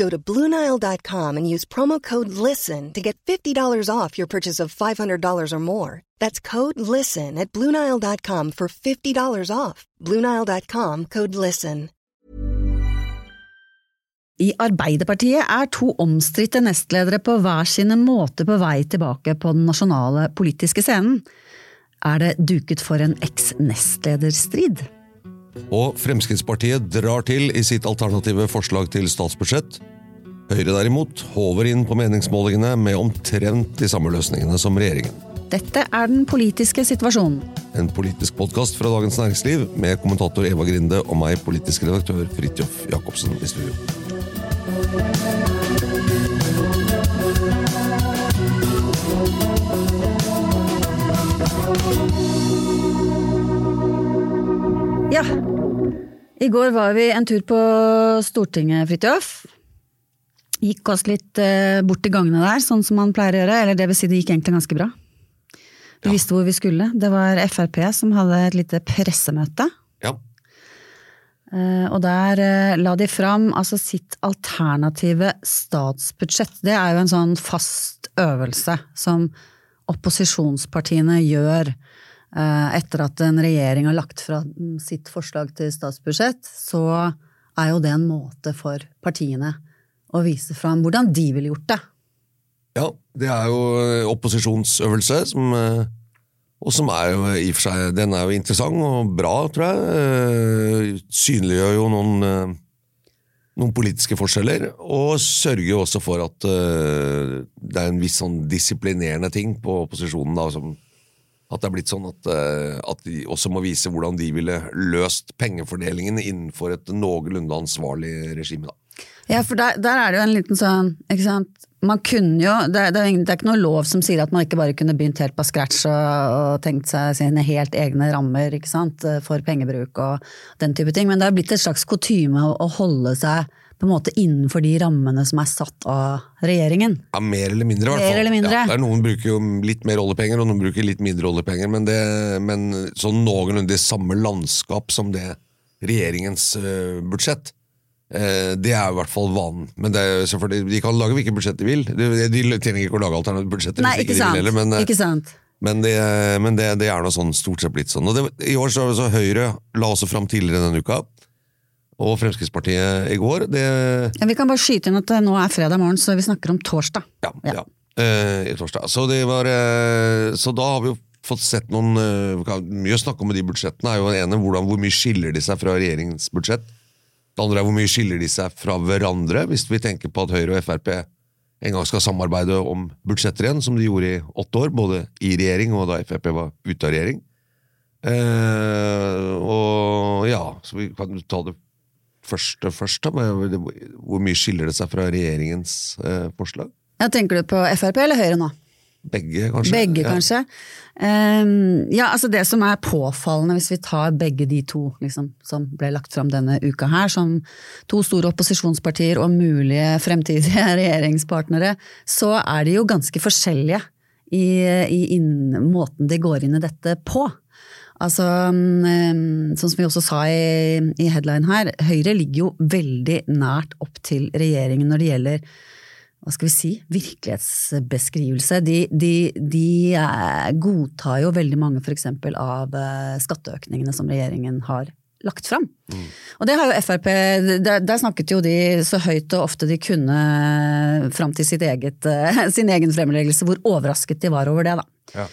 Go to BlueNile.com and use promo code LISTEN to get $50 off your purchase of $500 or more. That's code LISTEN at BlueNile.com for $50 off. BlueNile.com code LISTEN. I Arbeiderpartiet er to omstridte nestledere på hver sine måter på vei tilbake på den nasjonale politiske scenen. Er det duket for en eks-nestlederstrid? Og Fremskrittspartiet drar til i sitt alternative forslag til statsbudsjett. Høyre derimot håver inn på meningsmålingene med omtrent de samme løsningene som regjeringen. Dette er den politiske situasjonen. En politisk podkast fra Dagens Næringsliv med kommentator Eva Grinde og meg, politisk redaktør Fridtjof Jacobsen i studio. Ja. I går var vi en tur på Stortinget, Fridtjof. Gikk oss litt eh, bort i gangene der, sånn som man pleier å gjøre. Eller det vil si, det gikk egentlig ganske bra. Vi visste hvor vi skulle. Det var Frp som hadde et lite pressemøte. Ja. Eh, og der eh, la de fram altså sitt alternative statsbudsjett. Det er jo en sånn fast øvelse som opposisjonspartiene gjør etter at en regjering har lagt fra sitt forslag til statsbudsjett. Så er jo det en måte for partiene å vise fram hvordan de ville gjort det. Ja, det er jo opposisjonsøvelse, som, eh, og som er jo i og for seg Den er jo interessant og bra, tror jeg. Eh, Synliggjør jo noen, eh, noen politiske forskjeller, og sørger jo også for at eh, det er en viss sånn disiplinerende ting på opposisjonen. da, som at det er blitt sånn at, eh, at de også må vise hvordan de ville løst pengefordelingen innenfor et noenlunde ansvarlig regime. da. Ja, for der, der er det jo en liten sånn, ikke sant. Man kunne jo, det, det, det er ikke noe lov som sier at man ikke bare kunne begynt helt på scratch og, og tenkt seg sine helt egne rammer ikke sant, for pengebruk og den type ting, men det er blitt et slags kutyme å, å holde seg på en måte innenfor de rammene som er satt av regjeringen. Ja, Mer eller mindre, i hvert fall. mindre. Ja, er Noen bruker jo litt mer oljepenger, og noen bruker litt mindre oljepenger, men, det, men sånn noenlunde det samme landskap som det regjeringens eh, budsjett. eh, det er i hvert fall vanen. Men det er de kan lage hvilket budsjett de vil. De, trenger ikke å lage alternative budsjetter. Nei, ikke sant. heller, men, eh, ikke sant. men, det, men det, det er noe sånn stort sett blitt sånn. Og det, I år så, så Høyre la også fram tidligere denne uka, og Fremskrittspartiet i går. det Ja, vi kan bare skyte inn at det nå er fredag morgen, så vi snakker om torsdag. Ja, Ja. Eh, i torsdag. Så, det var, uh, så da har vi jo fått sett noen uh, Mye å snakke om med de budsjettene. er jo den ene, hvordan, Hvor mye skiller de seg fra regjeringens budsjett? Det andre er hvor mye skiller de seg fra hverandre, hvis vi tenker på at Høyre og Frp en gang skal samarbeide om budsjetter igjen, som de gjorde i åtte år, både i regjering og da Frp var ute av regjering. Eh, og ja, så vi kan ta det først. men Hvor mye skiller det seg fra regjeringens eh, forslag? Ja, tenker du på Frp eller Høyre nå? Begge, kanskje? Begge, Ja. kanskje. Ehm, ja, altså Det som er påfallende, hvis vi tar begge de to liksom, som ble lagt fram denne uka her, som to store opposisjonspartier og mulige fremtidige regjeringspartnere, så er de jo ganske forskjellige i, i inn, måten de går inn i dette på. Altså, mm, sånn som vi også sa i, i headline her, Høyre ligger jo veldig nært opp til regjeringen når det gjelder hva skal vi si, virkelighetsbeskrivelse. De, de, de eh, godtar jo veldig mange f.eks. av eh, skatteøkningene som regjeringen har lagt fram. Og det har jo Frp, der, der snakket jo de så høyt og ofte de kunne fram til sitt eget, eh, sin egen fremleggelse, hvor overrasket de var over det, da. Ja.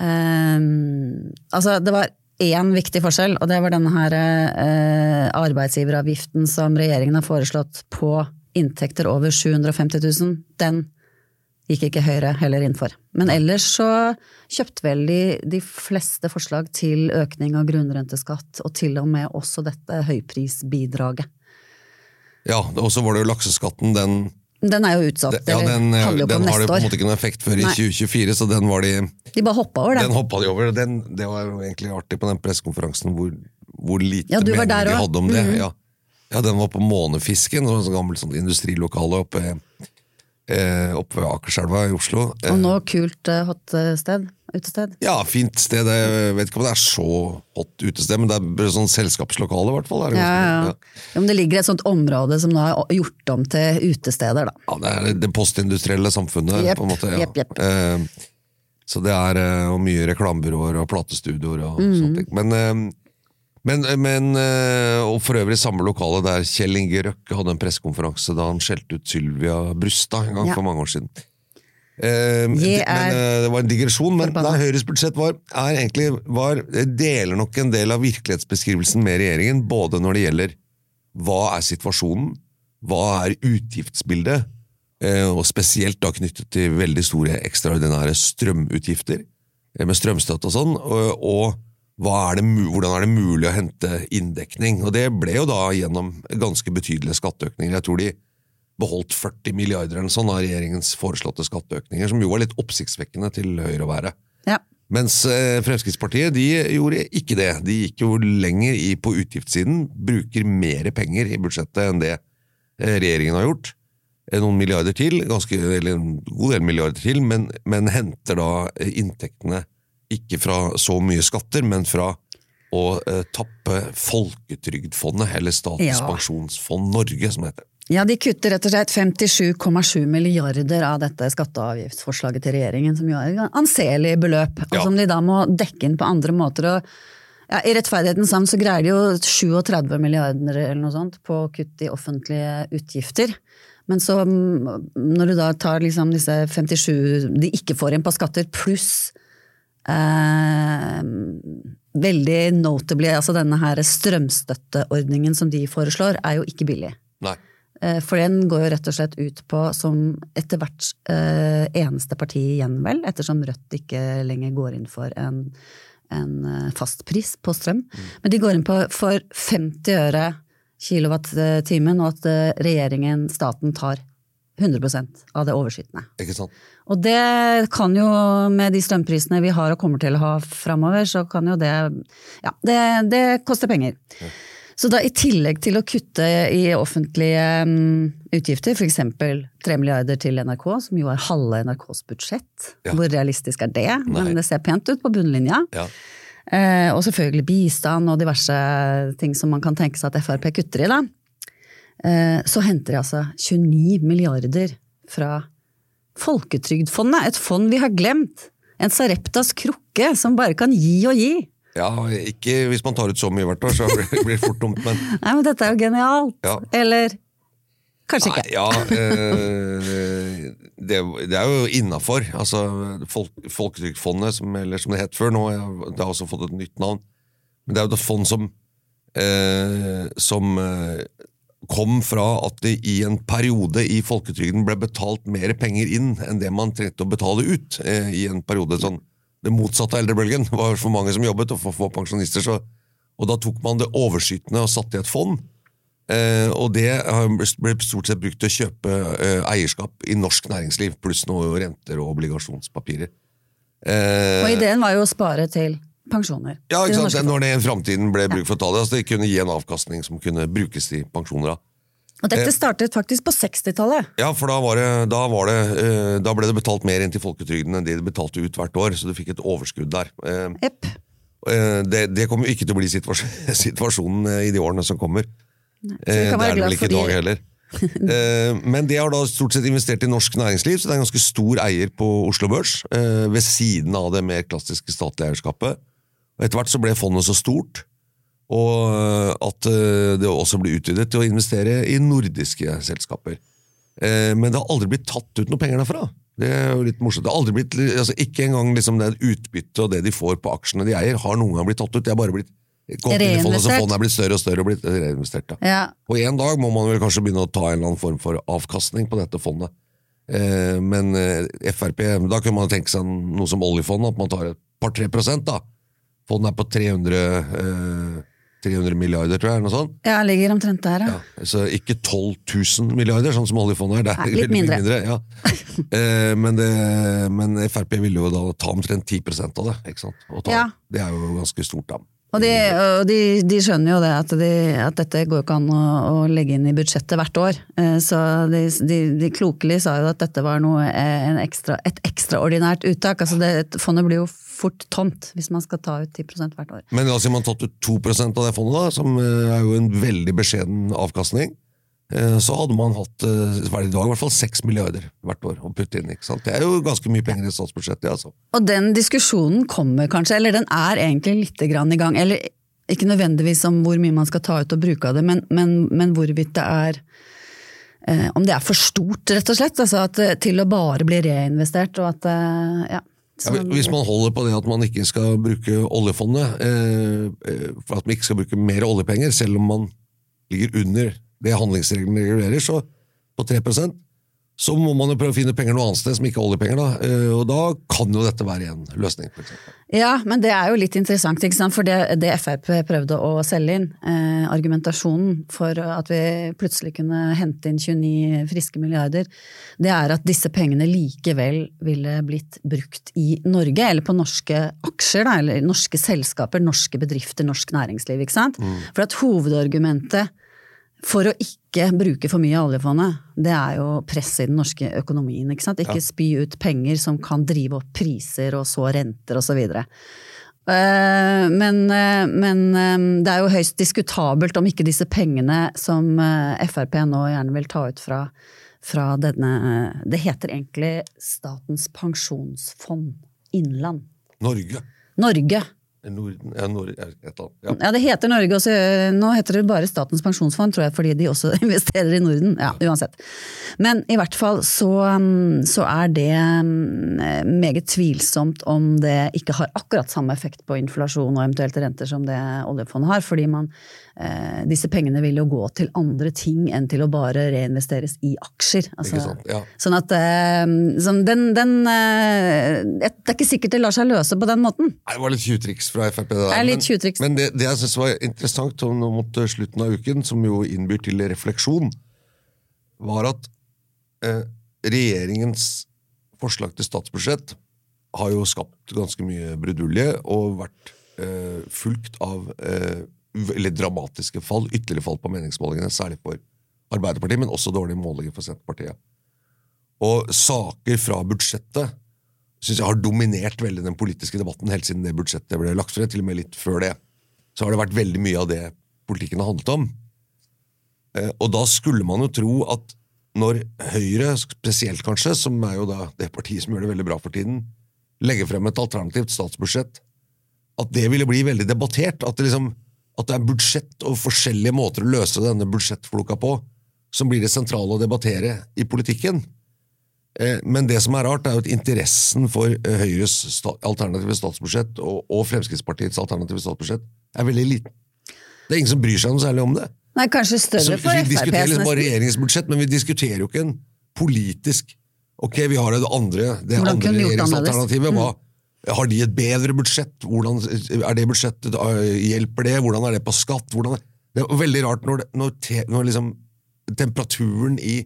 Ehm, altså, det var én viktig forskjell, og det var denne her eh, arbeidsgiveravgiften som regjeringen har foreslått på inntekter over 750 000. Den gikk ikke Høyre heller inn for. Men ellers så kjøpte vel de, de fleste forslag til økning av grunnrenteskatt, og til og med også dette høyprisbidraget. Ja, og så var det jo lakseskatten, den Den er jo utsatt. Ja, den, den, den har det på en måte ikke noen effekt før i Nei. 2024, så den var de De bare hoppa over da. Den hoppa de over. Den, det var jo egentlig artig på den pressekonferansen hvor, hvor lite Ja, mening de hadde om det. Mhm. Ja. ja, den var på Månefisken, et sånn gammelt sånn industrilokale oppe, oppe ved Akerselva i Oslo. Eh, Og nå kult uh, hot eh, sted. Utested. Ja, fint sted. Jeg vet ikke om det er så hot utested, men det er sånn selskapslokale, i hvert fall. Det Ja, ja. ja. Det ligger et sånt område som nå er gjort om til utesteder, da. Ja, det er det postindustrielle samfunnet, yep, på en måte. Ja. Yep, yep. Eh, så det er eh, og mye reklamebyråer og platestudioer og mm. sånne ting. Men, eh, men, men eh, Og for øvrig samme lokale der Kjell Inge Røkke hadde en pressekonferanse da han skjelte ut Sylvia Brustad en gang Ja. for mange år siden. Eh, det, men, eh, det var en digresjon, men nei, Høyres budsjett var, er egentlig, var, deler nok en del av virkelighetsbeskrivelsen med regjeringen, både når det gjelder hva er situasjonen, hva er utgiftsbildet, eh, og spesielt da knyttet til veldig store ekstraordinære strømutgifter, eh, med strømstøtte og sånn, og, og er det, hvordan er det mulig å hente inndekning? Og det ble jo da gjennom ganske betydelige skatteøkninger. Jeg tror de beholdt 40 milliarder eller sånn av regjeringens foreslåtte skatteøkninger, som jo var litt oppsiktsvekkende til Høyre å være. Ja. Mens eh, Fremskrittspartiet de gjorde ikke det. De gikk jo lenger i, på utgiftssiden, bruker mer penger i budsjettet enn det eh, regjeringen har gjort. Eh, Noen milliarder til, ganske, eller en god del milliarder til, men, men henter da inntektene ikke fra så mye skatter, men fra å eh, tappe Folketrygdfondet, eller Statens Ja. pensjonsfond Norge, som det heter. Ja, de kutter rett og slett 57,7 milliarder av dette skatte- og avgiftsforslaget til regjeringen, som jo er et anselig beløp, og Ja. som de da må dekke inn på andre måter. Og ja, I rettferdighetens navn så greier de jo 37 milliarder eller noe sånt på kutt i offentlige utgifter. Men så, mm, når du da tar liksom disse 57 de ikke får inn på skatter, pluss eh, veldig notably, altså denne her strømstøtteordningen som de foreslår, er jo ikke billig. Nei. Eh, For den går jo rett og slett ut på, som etter hvert eh, eneste parti igjen, vel, ettersom Rødt ikke lenger går inn for en, en eh, fastpris på strøm. Men de går inn på for 50 øre kilowatt-timen, og at eh, regjeringen, staten, tar 100 av det overskytende. Ikke sant? Og det kan jo, med de strømprisene vi har og kommer til å ha framover, så kan jo det Ja, det, det koster penger. Så da i tillegg til å kutte i offentlige um, utgifter, f.eks. 3 milliarder til NRK, som jo er halve NRKs budsjett, Ja. hvor realistisk er det? Nei. Men det ser pent ut på bunnlinja. Ja. Eh, og selvfølgelig bistand og diverse ting som man kan tenke seg at Frp kutter i, da. Eh, så henter de altså 29 milliarder fra Folketrygdfondet, et fond vi har glemt. En Sareptas krukke som bare kan gi og gi. ja, ikke hvis man tar ut så mye hvert år, så blir blir det fort dumt, men Nei, men dette er jo genialt! Ja. Eller kanskje Nei, ikke. ja, eh, det, det er jo innafor. Altså, folk, Folketrygdfondet, som, eller som det het før nå, det har også fått et nytt navn. Men det er jo et fond som, eh, som eh, kom fra at det i en periode i folketrygden ble betalt mer penger inn enn det man trengte å betale ut. Eh, I en periode sånn Det motsatte av eldrebølgen. Det var for mange som jobbet, og for få pensjonister. Så, og da tok man det overskytende og satte i et fond. Eh, og det ble stort sett brukt til å kjøpe eh, eierskap i norsk næringsliv, pluss noe renter og obligasjonspapirer. Eh, Og ideen var jo å spare til pensjoner. ja, ikke sant? Det Når det i framtiden ble bruk for å ta det, altså det kunne gi en avkastning som kunne brukes til pensjoner. da. Og dette startet faktisk på 60-tallet. Ja, for da, var det, da, var det, eh, da ble det betalt mer inn til folketrygden enn det de betalte ut hvert år, så du fikk et overskudd der. Eh, Jepp. eh, det, det kommer ikke til å bli situasjon, situasjonen eh, i de årene som kommer. Eh, det er det vel ikke i dag heller. Eh, Men det har da stort sett investert i norsk næringsliv, så det er en ganske stor eier på Oslo Børs, eh, ved siden av det mer klassiske statlige eierskapet. Og Etter hvert så ble fondet så stort, og eh, at eh, det også ble utvidet til å investere i nordiske selskaper. Eh, Men det har aldri blitt tatt ut noe penger derfra. Det er jo litt morsomt. Det har aldri blitt, altså Ikke engang liksom det utbyttet og det de får på aksjene de eier, har noen gang blitt tatt ut. Det har bare blitt fondet, så fondet er blitt større og større og blitt reinvestert. Ja. Og en dag må man vel kanskje begynne å ta en eller annen form for avkastning på dette fondet. Eh, men eh, Frp, da kunne man tenke seg noe som oljefondet, at man tar et par-tre prosent. da. Fondet er på 300 eh, 300 milliarder, tror jeg. eller noe sånt. Ja, ligger omtrent der, ja. Ja, så ikke 12 000 milliarder, sånn som oljefondet er. Det er Nei, litt mindre. mindre. ja. eh, men, det, men Frp ville jo da ta omtrent 10 av det. ikke sant? Ta, Ja. Det er jo ganske stort, da. Og, de, og de, de skjønner jo det at, de, at dette går jo ikke an å, å legge inn i budsjettet hvert år. Eh, Så de, de, de klokelig sa jo at dette var noe, eh, en ekstra, et ekstraordinært uttak. Altså det, fondet blir jo fort tomt hvis man skal ta ut 10% hvert år. Men la oss si man tatt ut 2% av det fondet, da, som eh, er jo en veldig beskjeden avkastning. Eh, Så hadde man hatt eh, i dag, i hvert fall 6 milliarder hvert år å putte inn. ikke sant? Det er jo ganske mye penger i statsbudsjettet. altså. Og den diskusjonen kommer kanskje, eller den er egentlig litt grann i gang. Eller ikke nødvendigvis om hvor mye man skal ta ut og bruke av det, men, men, men hvorvidt det er eh, Om det er for stort, rett og slett. Altså at, eh, til å bare bli reinvestert, og at eh, ja. Ja, hvis man holder på det at man ikke skal bruke oljefondet, eh, for at man ikke skal bruke mer oljepenger, selv om man ligger under det handlingsreglene regulerer, så på 3 så må man jo prøve å finne penger noe annet sted som ikke er oljepenger. Da. Eh, og da kan jo dette være en løsning. Ja, men det er jo litt interessant, for det, det Frp prøvde å selge inn, eh, argumentasjonen for at vi plutselig kunne hente inn 29 friske milliarder, det er at disse pengene likevel ville blitt brukt i Norge, eller på norske aksjer, da, eller norske selskaper, norske bedrifter, norsk næringsliv. ikke sant? For at hovedargumentet for å ikke bruke for mye av oljefondet, det er jo presset i den norske økonomien. Ikke sant? Ikke spy ut penger som kan drive opp priser og så renter osv. Men, eh, men eh, det er jo høyst diskutabelt om ikke disse pengene som eh, Frp nå gjerne vil ta ut fra, fra denne Det heter egentlig Statens pensjonsfond innland. Norge. Norge. Norden, ja, Nord, ja. Ja. Det heter Norge også. Nå heter det bare Statens pensjonsfond, tror jeg, fordi de også investerer i Norden. Ja, uansett. Men i hvert fall så, um, så er det um, meget tvilsomt om det ikke har akkurat samme effekt på inflasjon og eventuelt renter som det oljefondet har, fordi man, disse pengene vil jo gå til andre ting enn til å bare reinvesteres i aksjer. Altså, Ikke sant, ja. Sånn at eh, sånn, den, den eh, Det er ikke sikkert det lar seg løse på den måten. Nei, Det var litt tjuvtriks fra Frp. Det, der. Er litt men- Men det, det jeg synes var interessant nå mot eh, slutten av uken, som jo innbyr til refleksjon, var at eh, regjeringens forslag til statsbudsjett har jo skapt ganske mye brudulje og vært eh, fulgt av eh, veldig dramatiske fall, ytterligere fall på meningsmålingene, særlig for Arbeiderpartiet, men også dårlige målinger for Senterpartiet. Og saker fra budsjettet synes jeg har dominert veldig den politiske debatten helt siden det budsjettet ble lagt frem, til og med litt før det. Så har det vært veldig mye av det politikken har handlet om. Eh, Og da skulle man jo tro at når Høyre, spesielt kanskje, som er jo da det partiet som gjør det veldig bra for tiden, legger frem et alternativt statsbudsjett, at det ville bli veldig debattert. At det, liksom, at det er budsjett og forskjellige måter å løse denne budsjettfloka på som blir det sentrale å debattere i politikken. Eh, Men det som er rart, er jo at interessen for eh, Høyres alternative statsbudsjett og, Fremskrittspartiets alternative statsbudsjett er veldig liten. Det er ingen som bryr seg noe særlig om det. Nei, kanskje større for vi diskuterer liksom bare regjeringens budsjett, men vi diskuterer jo ikke en politisk Ok, vi har det andre, det Hvordan andre regjeringsalternativet. Hva, Mm. Har de et bedre budsjett? Hvordan er det budsjettet, Hjelper det? Hvordan er det på skatt? Hvordan er, det er veldig rart når, det, når, te, når liksom temperaturen i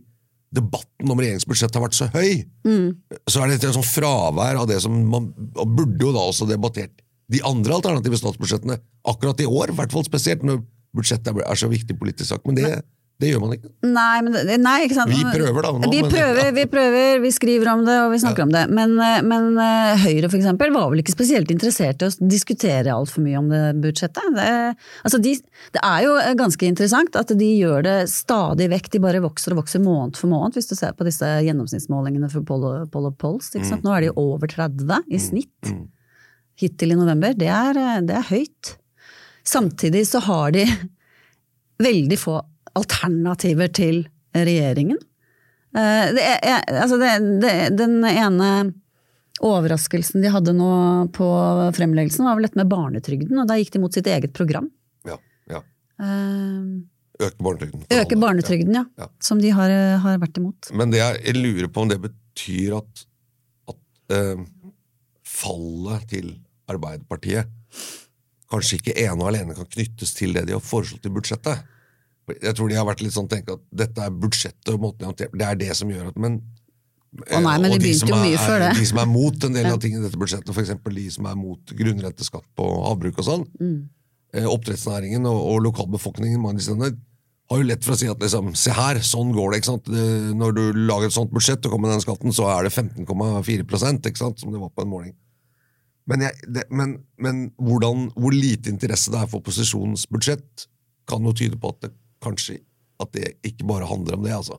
debatten om regjeringsbudsjettet har vært så høy. Mm. Så er det et sånn fravær av det som man burde jo da også debattert de andre alternative statsbudsjettene akkurat i år, i hvert fall spesielt når budsjettet er- er så viktig politisk sak. Men det, det gjør man ikke. Nei, men, nei, ikke sant? Vi prøver da, nå, vi prøver, vi prøver, vi skriver om det og vi snakker om det. Men, eh, men eh, Høyre eksempel var vel ikke spesielt interessert i å diskutere altfor mye om det budsjettet. Det, altså de, det er jo eh, ganske interessant at de gjør det stadig vekk. De bare vokser og vokser måned for måned, hvis du ser på disse gjennomsnittsmålingene for Poll of Polls. Sant? Nå er de over 30 i snitt hittil i november. Det er, det er høyt. Samtidig så har de veldig få alternativer til regjeringen. Eh, Det, er- altså det, det, den ene overraskelsen de hadde nå på fremleggelsen, var vel dette med barnetrygden, og da gikk de mot sitt eget program. Ja, ja. Uh, Øke barnetrygden. Øke barnetrygden, ja. Ja. Som de har, har vært imot. Men det jeg, jeg lurer på om det betyr at, at eh, fallet til Arbeiderpartiet kanskje ikke ene og alene kan knyttes til det de har foreslått i budsjettet. Jeg tror de har vært litt sånn tenkt at dette er budsjettet og måten de håndterer Det er det som gjør at men, Å nei, men og de som er- det. De som er mot en del av tingene i dette budsjettet, f.eks. de som er mot grunnrenteskatt på havbruk og sånn, Mm. eh, oppdrettsnæringen og, og lokalbefolkningen mange steder, har jo lett for å si at liksom, se her, sånn går det. ikke sant? Når du lager et sånt budsjett og kommer med den skatten, så er det 15,4 ikke sant? som det var på en måling. Men, jeg, det, men, men hvordan, hvor lite interesse det er for opposisjonens budsjett, kan jo tyde på at det kanskje at det ikke bare handler om det. altså.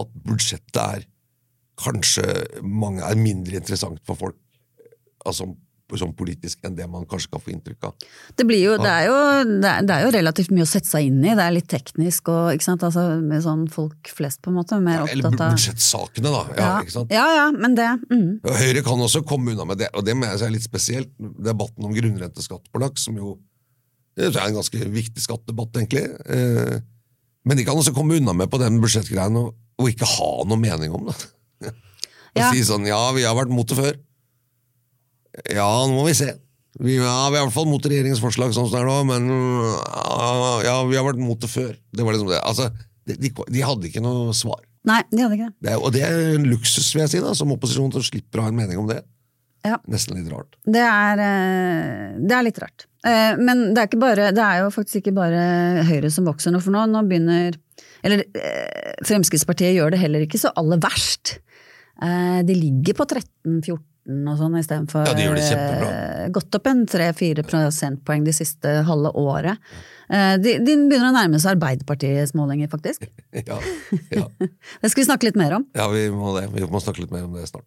At budsjettet er kanskje mange er mindre interessant for folk altså, som politisk enn det man kanskje kan få inntrykk av. Det, blir jo, det, er jo, det, er, det er jo relativt mye å sette seg inn i, det er litt teknisk og ikke sant, altså, med sånn folk flest på en måte, mer Eller opptatt av budsjettsakene, da. Ja, ikke sant? ja, ja, men det mm. Høyre kan også komme unna med det, og det mener jeg er litt spesielt. Debatten om grunnrenteskatt på laks, som jo det er en ganske viktig skattedebatt, egentlig. Eh, Men de kan også komme unna med på den budsjettgreien og, og ikke ha noe mening om det. Og Ja. si sånn Ja, vi har vært mot det før. Ja, nå må vi se. Vi, ja, vi er i hvert fall mot regjeringens forslag sånn som det er nå, men ja, vi har vært mot det før. Det var liksom det. Altså, de, de, de hadde ikke noe svar. Nei, de hadde ikke det. Det og det er en luksus, vil jeg si, da, som opposisjon, som å å ha en mening om det. Ja. Nesten litt rart. Det er, eh, det er litt rart. Eh, Men det er, bare, det er jo faktisk ikke bare Høyre som vokser nå, for nå, nå begynner Eller eh, Fremskrittspartiet gjør det heller ikke så aller verst. Eh, De ligger på 13-14 og sånn istedenfor Ja, de gått opp en 3-4 prosentpoeng de siste halve året. De, de begynner å nærme seg Arbeiderpartiets målinger, faktisk. Ja, ja. Det skal vi snakke litt mer om. ja vi må det. Vi må snakke litt mer om det snart.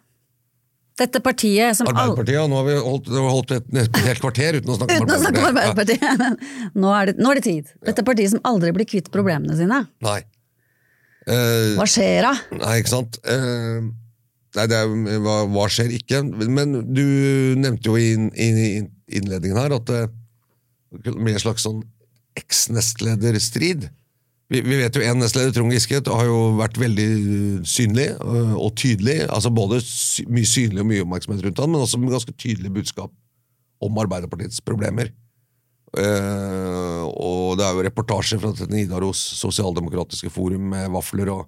Dette partiet som Arbeiderpartiet, og nå har vi holdt, holdt et, et helt kvarter uten å snakke om Arbeiderpartiet. å snakke om Arbeiderpartiet. Ja. Nå er, det, nå er det tid. Dette partiet som aldri blir kvitt problemene sine. Nei. Uh, Hva skjer da? Nei, ikke sant. Uh, nei, det er, hva, hva skjer ikke? Men du nevnte jo i, in, innledningen her at det blir en slags sånn eks-nestlederstrid. Vi, vi vet jo en nestleder, Trond Giske, har jo vært veldig synlig øh, og tydelig. altså Både sy mye synlig og mye oppmerksomhet rundt han, men også med ganske tydelig budskap om Arbeiderpartiets problemer. Eh, og det er jo reportasjer fra Nidaros sosialdemokratiske forum med vafler og,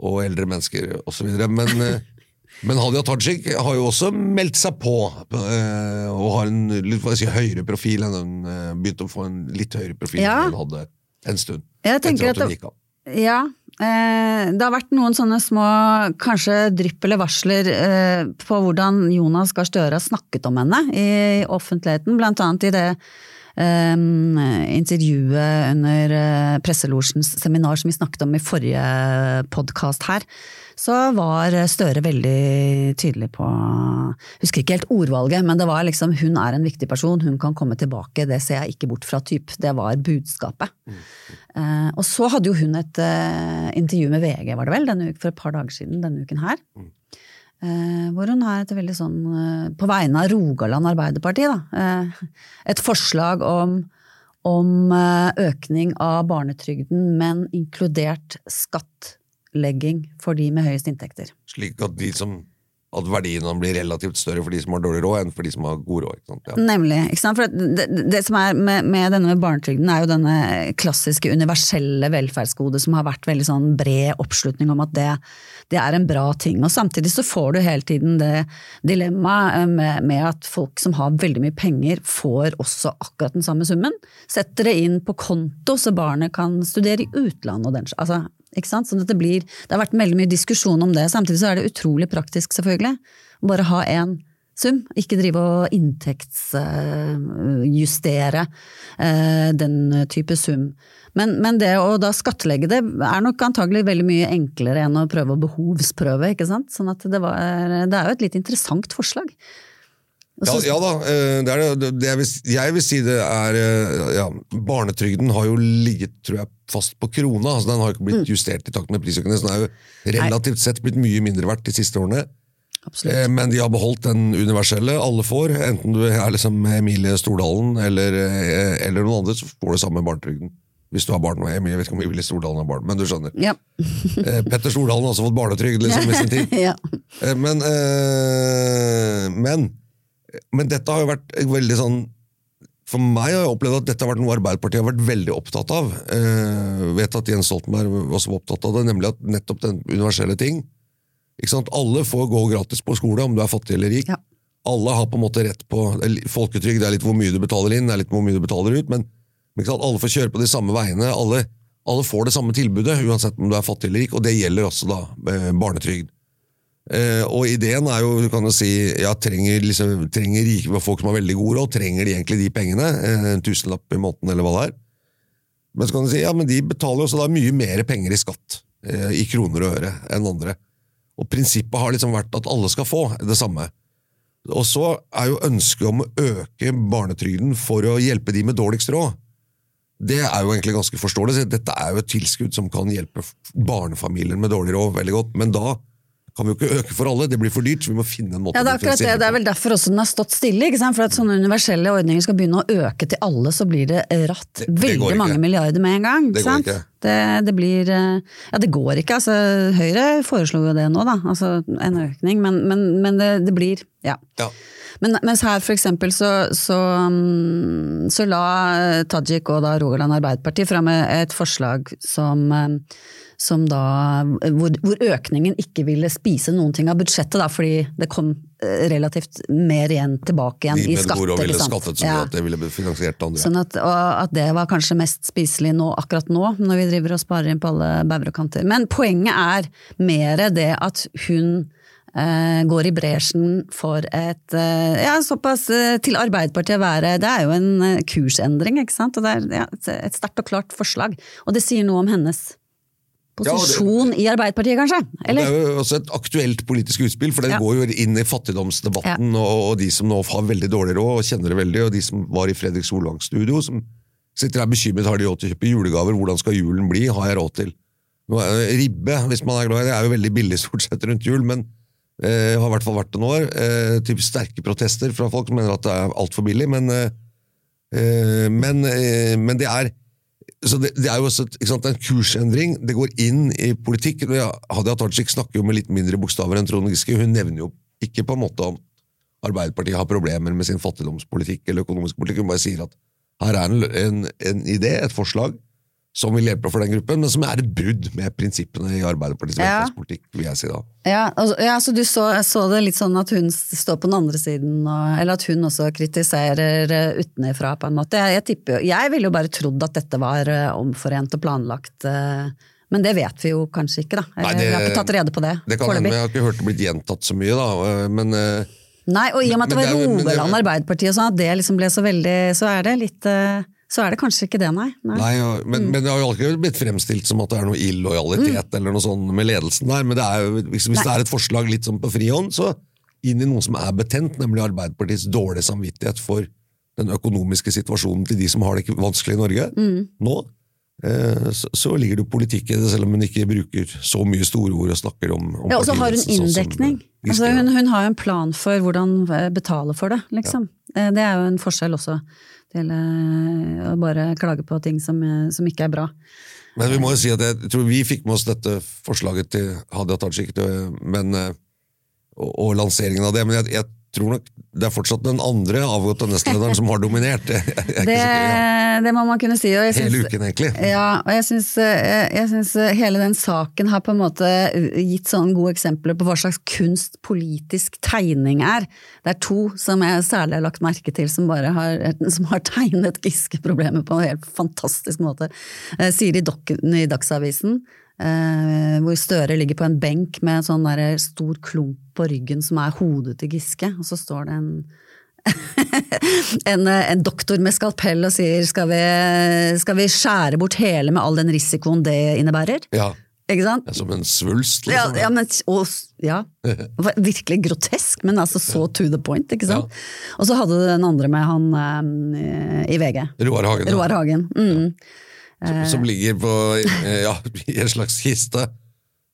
og eldre mennesker osv. Men, eh, men Hadia Tajik har jo også meldt seg på, og har en litt si, høyere profil enn hun begynte å få en litt høyere profil Ja. enn hun hadde en stund. Jeg tenker at at det- Ja, eh, det har vært noen sånne små kanskje drypp eller varsler eh, på hvordan Jonas Gahr Støre har snakket om henne i offentligheten, blant annet i det eh, intervjuet under uh, Presselosjens seminar som vi snakket om i forrige podkast her, så var Støre veldig tydelig på Husker ikke helt ordvalget, men det var liksom 'hun er en viktig person, hun kan komme tilbake', det ser jeg ikke bort fra typ. Det var budskapet. Mm. Uh, og så hadde jo hun et uh, intervju med VG, var det vel, denne, for et par dager siden denne uken her. Mm. Uh, hvor hun har et veldig sånn, på vegne av Rogaland Arbeiderparti, da, et forslag om om økning av barnetrygden, men inkludert skatt skattlegging for de med høyest inntekter. Slik at de som at verdiene blir relativt større for de som har dårlig råd, enn for de som har god råd. Ikke ja. Nemlig. Ikke sant? For det, det, som er med, med denne barnetrygden, er jo denne klassiske universelle velferdsgode som har vært veldig sånn bred oppslutning om at det, det, er en bra ting. Og Samtidig så får du hele tiden det dilemmaet eh, med, med, at folk som har veldig mye penger, får også akkurat den samme summen. Setter det inn på konto så barnet kan studere i utlandet og den altså ikke sant? Sånn det, blir, det har vært veldig mye diskusjon om det. Samtidig så er det utrolig praktisk, selvfølgelig. Å bare ha én sum, ikke drive og inntektsjustere uh, den type sum. Men, men, det å da skattlegge det er nok antagelig veldig mye enklere enn å prøve å behovsprøve, ikke sant. Sånn at det, var, det er jo et litt interessant forslag. Ja, ja, da, eh, det er det. det jeg, vil, jeg, vil, si det er eh, ja, Barnetrygden har jo ligget tror jeg, fast på krona. altså Den har ikke blitt mm. justert i takt med prisøkningen. Så den er jo relativt sett blitt mye mindre verdt de siste årene. Absolutt. Eh, men de har beholdt den universelle. Alle får. Enten du er liksom Emilie Stordalen eller, eller noen andre, så får du samme barnetrygden. Hvis du har barn. Jeg vet ikke om Emilie Stordalen har barn, men du skjønner. Ja. Petter Stordalen har også fått barnetrygd liksom, i sin tid. ja. Men, men men dette har jo vært veldig sånn For meg har jeg opplevd at dette har vært noe Arbeiderpartiet har vært veldig opptatt av. Eh, vet at Jens Stoltenberg også var opptatt av det, nemlig at nettopp den universelle ting. Ikke sant? Alle får gå gratis på skole, om du er fattig eller rik. Ja. Alle har på en måte rett på Folketrygd er litt hvor mye du betaler inn, det er litt hvor mye du betaler ut, men alle får kjøre på de samme veiene. Alle, alle, får det samme tilbudet, uansett om du er fattig eller rik, og det gjelder også da eh, barnetrygd. Uh, og ideen er jo, du kan jo si, ja, trenger, liksom, trenger rike folk som har veldig god råd, trenger de egentlig de pengene? Uh, en tusenlapp i måneden, eller hva det er. Men så kan du si, ja, men de betaler jo også da mye mer penger i skatt, uh, i kroner og øre, enn andre. Og prinsippet har liksom vært at alle skal få det samme. Og så er jo ønsket om å øke barnetrygden for å hjelpe de med dårligst råd. Det er jo egentlig ganske forståelig. Dette er jo et tilskudd som kan hjelpe barnefamilier med dårlig råd veldig godt, men da kan vi jo ikke øke for alle, det blir for dyrt, så vi må finne en måte ja, det er akkurat det. Det er vel derfor også den har stått stille. ikke sant? For at sånne universelle ordninger skal begynne å øke til alle, så blir det ratt det, det veldig mange milliarder med en gang. Det går ikke. Det, det, blir eh, Ja, det går ikke. altså Høyre foreslo jo det nå, da. Altså en økning. Men, men, men det, blir Ja. ja. Men, mens her for eksempel så, så, mm, så la Tajik og da Rogaland Arbeiderparti fram et forslag som eh, som da, hvor, hvor, økningen ikke ville spise noen ting av budsjettet, da, fordi det kom eh, relativt mer igjen tilbake igjen i skatt. De ville skattet så ja. at det ville finansiert andre. Sånn at, at det var kanskje mest spiselig nå, akkurat nå, når vi driver og sparer inn på alle bauger og kanter. Men poenget er mer det at hun eh, går i bresjen for et eh, ja, såpass eh, til Arbeiderpartiet å være Det er jo en eh, kursendring, ikke sant. Og det er ja, et sterkt og klart forslag. Og det sier noe om hennes posisjon ja, det, i Arbeiderpartiet, kanskje? Eller? Det er jo også et aktuelt politisk utspill, for det ja. går jo inn i fattigdomsdebatten. Ja. Og, og, de som nå har veldig dårlig råd og kjenner det veldig, og de som var i Fredrik Solvangs studio, som sitter her bekymret har de råd til å kjøpe julegaver, hvordan skal julen bli, har jeg råd til? Ribbe, hvis man er glad i det, er jo veldig billig stort sett rundt jul, men eh, har i hvert fall vært det nå. Eh, typ sterke protester fra folk som mener at det er altfor billig, men, eh, eh men, eh, men det er så det, det, er jo også sant, en kursendring. Det går inn i politikk. Hadia Tajik snakker jo med litt mindre bokstaver enn Trond Giske. Hun nevner jo ikke på en måte om Arbeiderpartiet har problemer med sin fattigdomspolitikk eller økonomisk politikk. Hun bare sier at her er en, en, en idé, et forslag, som vil hjelpe for den gruppen, men som er et brudd med prinsippene i Arbeiderpartiets ja. velferdspolitikk, vil jeg si da. Ja, altså, ja så du så, så, det litt sånn at hun står på den andre siden, og, eller at hun også kritiserer uh, utenfra, på en måte. Jeg, jeg, tipper, jeg ville jo bare trodd at dette var uh, omforent og planlagt. Uh, men det vet vi jo kanskje ikke, da. Nei, det, vi har ikke tatt rede på det. Det kan hende, jeg har ikke hørt det blitt gjentatt så mye, da. Men Nei, og i og med at det var men Rogaland Arbeiderparti og sånn, at det liksom ble så veldig Så er det litt eh, Så er det kanskje ikke det, nei. nei. Nei, ja. men, men det har jo alltid blitt fremstilt som at det er noe illojalitet eller noe sånt med ledelsen der. Men det er jo, hvis, hvis det er et forslag litt sånn på frihånd, så inn i noe som er betent, nemlig Arbeiderpartiets dårlige samvittighet for den økonomiske situasjonen til de som har det vanskelig i Norge nå. Eh, Så, så ligger det politikk i det, selv om hun ikke bruker så mye store ord og snakker om, om Ja, og så har hun inndekning. sånn inndekning. eh, Altså, hun, hun har jo en plan for hvordan eh, betale for det, liksom. Ja. Det er jo en forskjell også, til å bare klage på ting som, som ikke er bra. Men vi må jo si at jeg tror vi fikk med oss dette forslaget til Hadia Tajik men, og, og lanseringen av det, men jeg, jeg tror nok det er fortsatt den andre avgåtte nestlederen som har dominert. Jeg, jeg Det, ja. det må man kunne si. Og jeg Hele uken, egentlig. Ja, og jeg syns, eh, jeg syns hele den saken har på en måte gitt sånne gode eksempler på hva slags kunst politisk tegning er. Det er to som jeg særlig har lagt merke til som bare har, som har tegnet Giske-problemet på en helt fantastisk måte. Eh, Siri Dokken i Dagsavisen, eh, hvor Støre ligger på en benk med en sånn der stor klump på ryggen som er hodet til Giske, og så står det en en, en doktor med skalpell og sier skal vi, skal vi skjære bort hele med all den risikoen det innebærer? Ja, Ikke sant? som en svulst. Liksom. ja, men, og, ja. Virkelig grotesk, men altså så to the point, ikke sant? Og så hadde du den andre med han eh, i VG. Roar Hagen, ja. Roar Hagen. Mm. Som, som ligger på, eh, ja, i en slags kiste.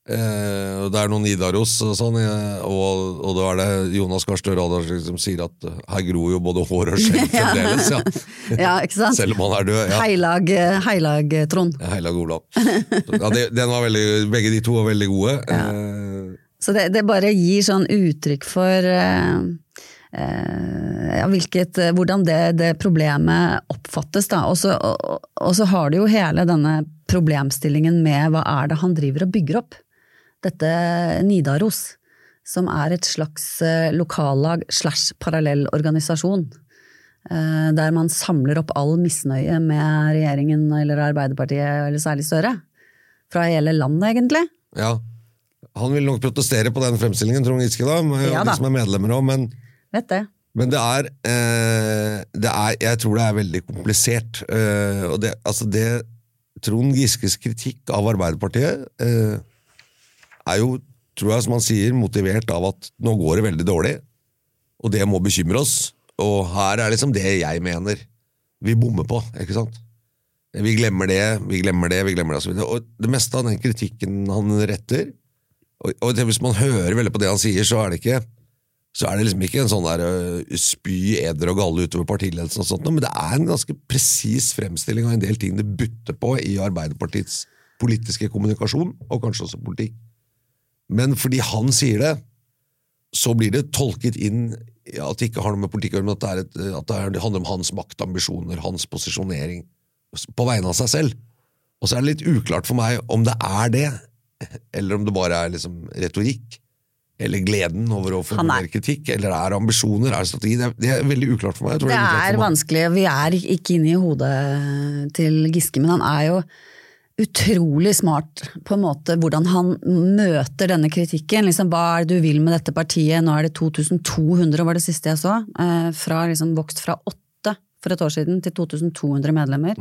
Eh, og det er noen Nidaros og sånn, eh, og, og da er det Jonas Gahr Støre som sier at eh, her gror jo både hår og skjegg fremdeles, ja. Ja, ikke sant? Selv om han er død. Ja. Heilag, heilag Trond. Heilag Olav. Ja, det, den var veldig, begge de to var veldig gode. Eh, Så det, det bare gir sånn uttrykk for eh, eh, ja, hvilket, hvordan det, det problemet oppfattes. Da. Og, så, og, og så har du jo hele denne problemstillingen med hva er det han driver og bygger opp. Dette Nidaros, som er et slags eh, lokallag slash parallell organisasjon. eh, Der man samler opp all misnøye med regjeringen eller Arbeiderpartiet, eller særlig Støre. Fra hele landet, egentlig. ja. Han vil nok protestere på den fremstillingen, Trond Giske, da, med Ja de som er medlemmer òg, men, Vet det. men det, er, eh, det er Jeg tror det er veldig komplisert. Eh, og det, altså det Trond Giskes kritikk av Arbeiderpartiet eh, er jo, tror jeg, som han sier, motivert av at nå går det veldig dårlig, og det må bekymre oss. Og her er liksom det jeg mener vi bommer på, ikke sant? Vi glemmer det, vi glemmer det, vi glemmer det, og. Og det meste av den kritikken han retter, og, og hvis man hører veldig på det han sier, så er det ikke så er det liksom ikke en sånn der spy eder og galle utover partiledelsen, og sånt, men det er en ganske presis fremstilling av en del ting det butter på i Arbeiderpartiets politiske kommunikasjon, og kanskje også politikk. Men fordi han sier det, så blir det tolket inn at det ikke har noe med politikk å gjøre, men at det, et, at det handler om hans maktambisjoner, hans posisjonering, på vegne av seg selv. Og så er det litt uklart for meg om det er det, eller om det bare er liksom retorikk. Eller gleden over å få formulere er- kritikk, eller er ambisjoner, er strategi? Det er, det er veldig uklart for meg. Det er, er vanskelig, vi er ikke inne i hodet til Giske, men han er jo utrolig smart på en måte hvordan han møter denne kritikken. Liksom, hva er det du vil med dette partiet? Nå er det 2200, var det siste jeg så. Eh, fra, liksom, vokst fra åtte for et år siden til 2200 medlemmer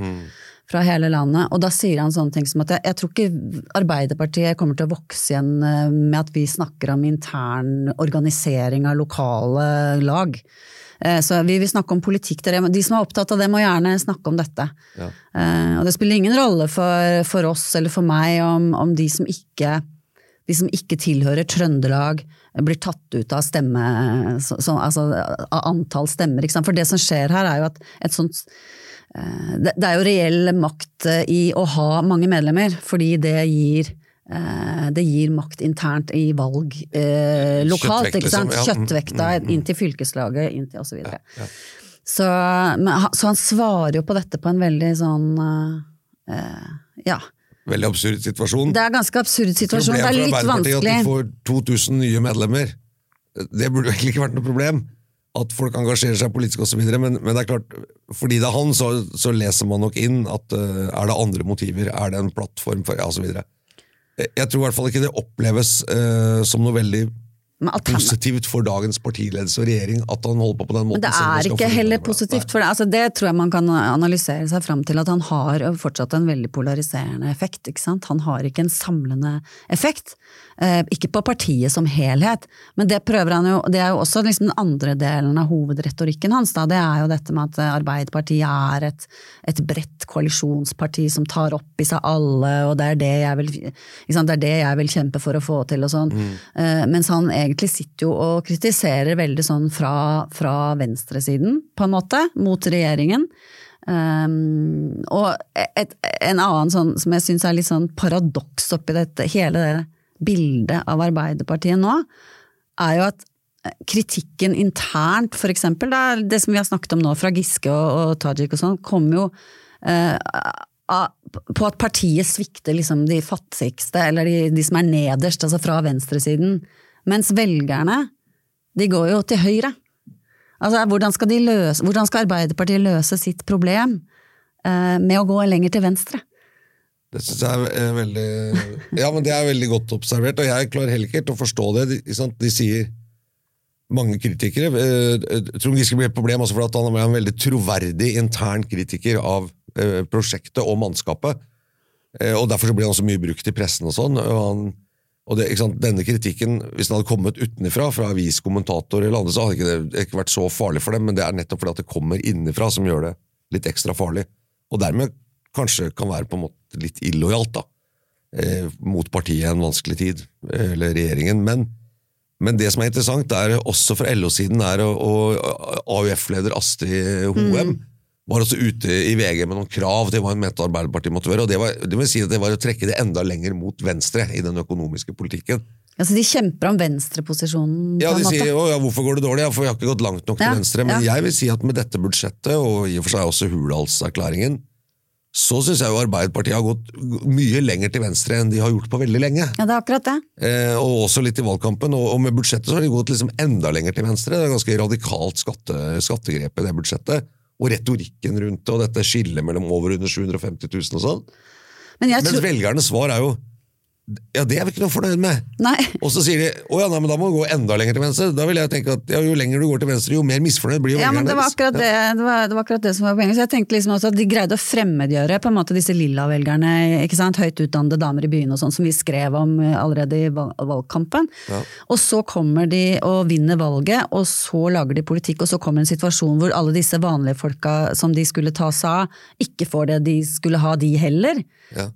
fra hele landet. Og da sier han sånne ting som at jeg, jeg tror ikke Arbeiderpartiet kommer til å vokse igjen eh, med at vi snakker om intern organisering av lokale lag. Eh, Så vi vil snakke om politikk. De som er opptatt av det, må gjerne snakke om dette. Ja. Og det spiller ingen rolle for, for oss eller for meg om, om de som ikke de som ikke tilhører Trøndelag, blir tatt ut av stemme, så, så, altså av antall stemmer. For det som skjer her, er jo at et sånt eh, det, det er jo reell makt eh, i å ha mange medlemmer, fordi det gir eh, det gir makt internt i valg eh, lokalt. Kjøttvekt, ikke sant? liksom, ja. Mm, Kjøttvekta inn til fylkeslaget, inn til osv. Så, så, men han- så han svarer jo på dette på en veldig sånn eh, Ja. Veldig absurd situasjon. Det er ganske absurd situasjon. Det er litt vanskelig. at de får 2000 nye medlemmer. Det burde jo egentlig ikke vært noe problem. At folk engasjerer seg politisk osv. Men, men det er klart, fordi det er han, så, så leser man nok inn at uh, er det andre motiver, er det en plattform for ja, osv. Jeg tror i hvert fall ikke det oppleves uh, som noe veldig positivt for dagens partiledelse og regjering at han holder på på den måten. Men det er ikke heller positivt, for det, altså det tror jeg man kan analysere seg fram til, at han har fortsatt en veldig polariserende effekt. ikke sant? Han har ikke en samlende effekt. Eh, ikke på partiet som helhet, men det prøver han jo Det er jo også liksom den andre delen av hovedretorikken hans. da, Det er jo dette med at Arbeiderpartiet er et, et bredt koalisjonsparti som tar opp i seg alle, og det er det jeg vil? Det er det jeg vil kjempe for å få til og sånn. Eh, mens han egentlig sitter jo og kritiserer veldig sånn fra, fra venstresiden, på en måte, mot regjeringen. Um, og et, en annen sånn som jeg syns er litt sånn paradoks oppi dette, hele det bildet av Arbeiderpartiet nå, er jo at kritikken internt, for eksempel, da, det som vi har snakket om nå fra Giske og, og Tajik og sånn, kommer jo eh, på at partiet svikter liksom de fattigste, eller de, de som er nederst, altså fra venstresiden. Mens velgerne, de går jo til høyre. Altså, hvordan skal, løse, hvordan skal Arbeiderpartiet løse sitt problem eh, med å gå lenger til venstre? Det synes jeg er eh, veldig Ja, men det er veldig godt observert, og jeg klarer heller ikke helt å forstå det. De, de sier mange kritikere eh, Trond Giske blir et problem også fordi han er en veldig troverdig intern kritiker av eh, prosjektet og mannskapet. Eh, og Derfor så blir han så mye brukt i pressen og sånn. og han og det, Denne kritikken, hvis den hadde kommet utenfra, fra aviskommentator eller andre, så hadde ikke det ikke vært så farlig for dem, men det er nettopp fordi at det kommer innenfra som gjør det litt ekstra farlig. Og dermed kanskje kan være på en måte litt illojalt da, eh, mot partiet i en vanskelig tid, eh, eller regjeringen. Men, men det som er interessant, er også fra LO-siden, er å- AUF-leder Astrid Hoem var også ute i VG med noen krav til hva hun mente Arbeiderpartiet måtte gjøre. og det, var, det si at det var å trekke det enda lenger mot venstre i den økonomiske politikken. Altså, de kjemper om venstreposisjonen, Ja, De sier å, ja, hvorfor går det dårlig, ja, for vi har ikke gått langt nok til Ja, venstre. Men ja. jeg vil si at med dette budsjettet, og i og for seg også Hurdalserklæringen, så syns jeg jo Arbeiderpartiet har gått mye lenger til venstre enn de har gjort på veldig lenge. Ja, det er akkurat det. Eh, og også litt i valgkampen. Og, og med budsjettet så har de gått liksom enda lenger til venstre. Det er ganske radikalt skatte, skattegrep i det budsjettet. Og retorikken rundt det, og dette skillet mellom over og under 750 000 og sånn. Men Mens velgernes svar er jo ja, det er vi ikke noe fornøyd med. Nei. Og så sier de å ja, nei, men da må du gå enda lenger til venstre. Da vil jeg tenke at ja, Jo lenger du går til venstre, jo mer misfornøyd blir jo Ja, men velgerne det var akkurat det, det, var, det var akkurat det som var poenget. Så jeg tenkte liksom også at de greide å fremmedgjøre på en måte disse lilla velgerne, ikke sant, høyt utdannede damer i byen og sånn, som vi skrev om eh, allerede i valgkampen. valgkampen. Og så kommer de og vinner valget, og så lager de politikk, og så kommer en situasjon hvor alle disse vanlige folka som de skulle ta seg av, ikke får det de skulle ha, de heller. Ja.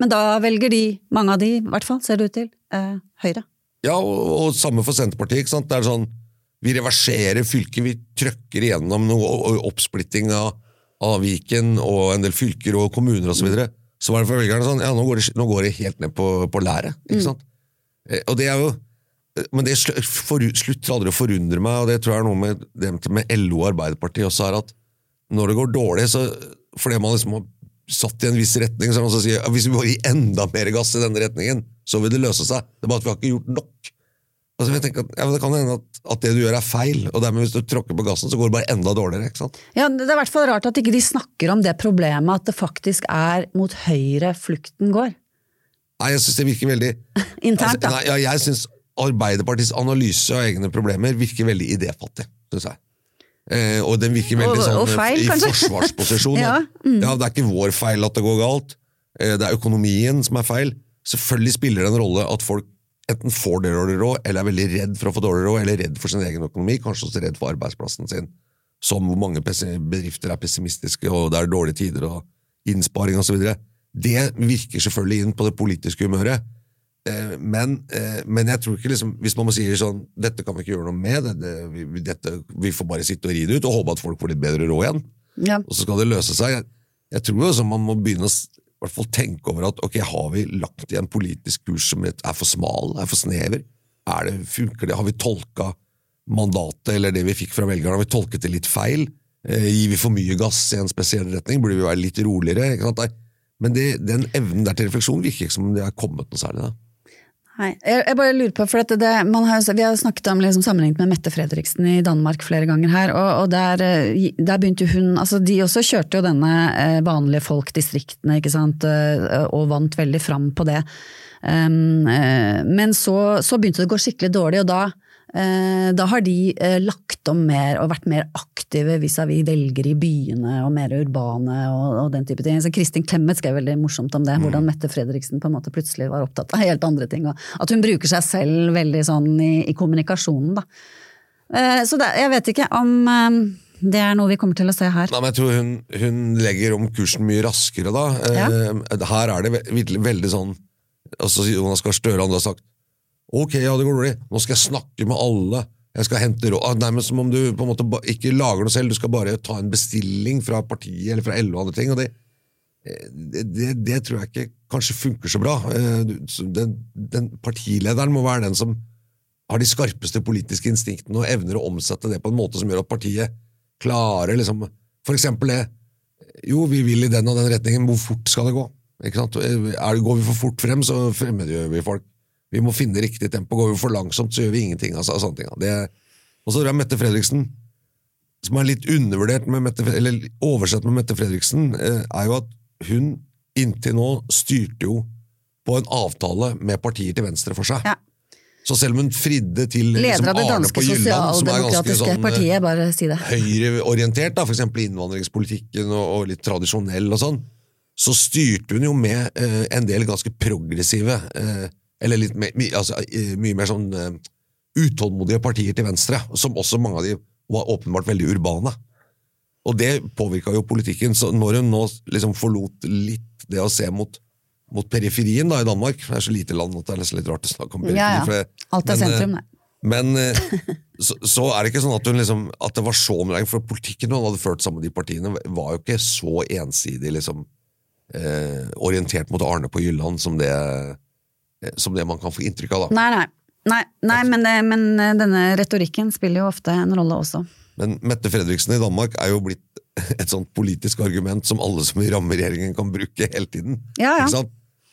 Men da velger de, mange av de i hvert fall, ser det ut til, eh, Høyre. Ja, og, og samme for Senterpartiet. ikke sant? Det er sånn, Vi reverserer fylket, vi trøkker igjennom noe oppsplitting av, av Viken og en del fylker og kommuner osv. Så, videre. så var det for velgerne sånn ja, nå går det, nå går det helt ned på, på læret. ikke sant? Eh, Og det er jo men det slutter aldri å forundre meg, og det tror jeg er noe med, med LO og Arbeiderpartiet også, er at når det går dårlig, så fordi man liksom har satt i en viss retning, så er det noen som sier at hvis vi bare gir enda mer gass i denne retningen, så vil det løse seg. Det er bare at vi har ikke gjort nok. Altså, jeg tenker at, ja, Det kan hende at, at det du gjør er feil, og dermed hvis du tråkker på gassen, så går det bare enda dårligere. ikke sant? Ja, Det er i hvert fall rart at ikke de snakker om det problemet at det faktisk er mot høyre flukten går. Nei, jeg synes det virker veldig Internt, da. Altså, nei, ja, Jeg syns Arbeiderpartiets analyse av egne problemer virker veldig idéfattig. Synes jeg. Eh, og den virker veldig Og- sånn og feil, i kanskje? forsvarsposisjon. Ja, Mm. ja, Det er ikke vår feil at det går galt, eh, det er økonomien som er feil. Selvfølgelig spiller det en rolle at folk enten får dårlig råd, eller er veldig redd for å få dårlig råd, eller redd for sin egen økonomi, kanskje også redd for arbeidsplassen sin. Som hvor mange bedrifter er pessimistiske, og det er dårlige tider og innsparing osv. Det virker selvfølgelig inn på det politiske humøret. Eh, Men, eh, men jeg tror ikke liksom, hvis man må si sånn Dette kan vi ikke gjøre noe med, det, vi, dette, vi får bare sitte og ri det ut og håpe at folk får litt bedre råd igjen. Ja. Og så skal det løse seg. Jeg, jeg tror også man må begynne å hvert fall tenke over at ok, har vi lagt i en politisk kurs som er for smal, er for snever? Er det, funker det? Har vi tolka mandatet eller det vi fikk fra velgerne, har vi tolket det litt feil? Eh, gir vi for mye gass i en spesiell retning? Burde vi være litt roligere? Men det, den evnen der til refleksjon virker ikke som det er kommet noe særlig. da. Nei, jeg, bare lurer på, for det, man har, Vi har snakket om liksom, sammenlignet med Mette Fredriksen i Danmark flere ganger her, og, og der, eh, der, begynte hun altså De også kjørte jo denne eh, vanlige folk-distriktene, ikke sant, eh, og vant veldig fram på det. Um, men så, så begynte det å gå skikkelig dårlig, og da da har de eh, lagt om mer og vært mer aktive vis-à-vis velgere i byene og mer urbane og, og, den type ting. Så Kristin Clemet skrev veldig morsomt om det, hvordan mm. Mette Fredriksen på en måte plutselig var opptatt av helt andre ting. Og at hun bruker seg selv veldig sånn i, i kommunikasjonen, da. Eh, så det, jeg vet ikke om det er noe vi kommer til å se her. Nei, men jeg tror hun, hun legger om kursen mye raskere da. Ja. Her er det veldig, veldig sånn altså Jonas Gahr Støre har sagt Ok, ja, det går dårlig. Nå skal jeg snakke med alle. Jeg skal hente råd. Nei, nærmest som om du på en måte ikke lager noe selv, du skal bare ta en bestilling fra partiet eller fra LO og andre ting. og det, det, det, det tror jeg ikke kanskje funker så bra. Eh, den, den partilederen må være den som har de skarpeste politiske instinktene og evner å omsette det på en måte som gjør at partiet klarer liksom, For eksempel det Jo, vi vil i den og den retningen, hvor fort skal det gå? Sant? Er, går vi for fort frem, så fremmedgjør vi folk. Vi må finne riktig tempo. Går vi for langsomt, så gjør vi ingenting. Altså, sånne ting. Det, og så tror jeg Mette Fredriksen, som er litt undervurdert med Mette, eller oversett med Mette Fredriksen, eh, er jo at hun inntil nå styrte jo på en avtale med partier til venstre for seg. Ja. Så selv om hun fridde til liksom, Arne på Jylland, som er ganske sånn, partiet, bare si høyreorientert, f.eks. innvandringspolitikken og, og, litt tradisjonell og sånn, så styrte hun jo med eh, en del ganske progressive eh, eller litt mer, my, altså, mye mer sånn uh, utålmodige partier til venstre, som også mange av de var åpenbart veldig urbane. Og det påvirka jo politikken. Så når hun nå liksom forlot litt det å se mot, mot periferien da, i Danmark Det er så lite land at det er nesten litt rart å snakke om periferi. Ja, ja. Alt er men, sentrum, nei. Men så, så, er det ikke sånn at, hun liksom, at det var så omlegging, for politikken hun hadde ført sammen med de partiene, var jo ikke så ensidig liksom, eh, orientert mot Arne på Jylland som det Eh, som det man kan få inntrykk av. da. Nei, nei. nei, nei men, det, men, eh, denne retorikken spiller jo ofte en rolle også. Men Mette Fredriksen i Danmark er jo blitt et sånt politisk argument som alle som vil ramme regjeringen kan bruke hele tiden. Ja, ja. Ikke sant?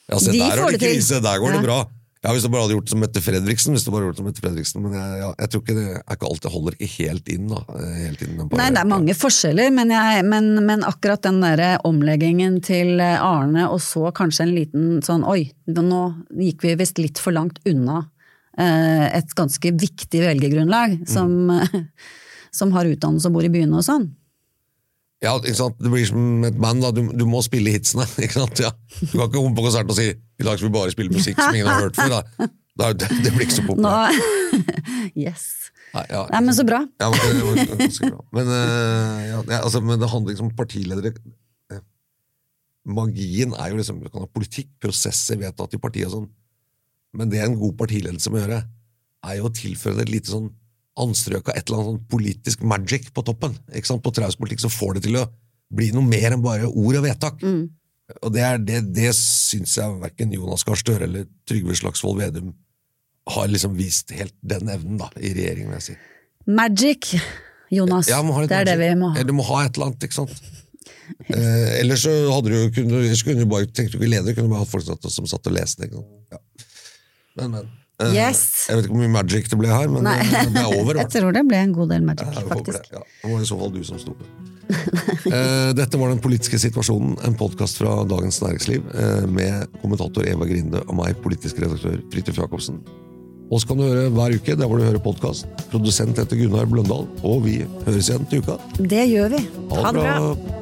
Ja, se, De der har det krise, der går ja. det bra. Ja, Hvis du bare hadde gjort det som Mette Fredriksen, hvis du bare hadde gjort det som Mette Fredriksen, men jeg, ja, jeg tror ikke det er ikke alltid holder ikke helt inn. da. Eh, helt inn Nei, det er mange forskjeller, men, jeg, men, men akkurat den der omleggingen til Arne, og så kanskje en liten sånn oi, nå gikk vi visst litt for langt unna eh, et ganske viktig velgergrunnlag, som, mm. som har utdannelse og bor i byene og sånn. Ja, ikke sant? Det blir som et band. da, Du, du må spille hitsene. ikke sant? Ja. Du kan ikke komme på konsert og si i dag skal vi bare spille musikk som ingen har hørt før. da. da det, det, blir ikke så populært. yes. Nei, ja, Nei, men så bra. Ja, men. Men, uh, ja, altså, men, det handler liksom om partiledere Magien er jo liksom Du kan ha politikk, prosesser vedtatt i partiet og sånn, men det en god partiledelse må gjøre, er jo å tilføre det et lite sånn anstrøk av et eller annet sånn politisk magic på toppen. Ikke sant? På trauspolitikk så får det til å bli noe mer enn bare ord og vedtak. Mm. Og det, er, det, det syns jeg verken Jonas Gahr Støre eller Trygve Slagsvold Vedum har liksom vist helt den evnen da, i regjeringen, vil jeg si. Magic, Jonas. Ja, det er magic. det vi må ha. Du må ha et eller annet, ikke sant. eh, ellers så hadde du kunne, kunne du bare, tenkte du ikke ledere, kunne du bare hatt folk som satt og leste. Ikke sant? Ja. Men, men. Eh, yes. Jeg vet ikke hvor mye magic det ble her, men Nei. det er over. jeg tror det ble en god del magic, ja, faktisk. Det. Ja, det var i så fall du som sto det. Eh, dette var Den politiske situasjonen, en podkast fra Dagens Næringsliv eh, med kommentator Eva Grinde og meg, politisk redaktør Fridtjof Jacobsen. Oss kan du høre hver uke der hvor du hører podkast. Produsent heter Gunnar Bløndal, og vi høres igjen til uka. Det gjør vi. Ha det bra.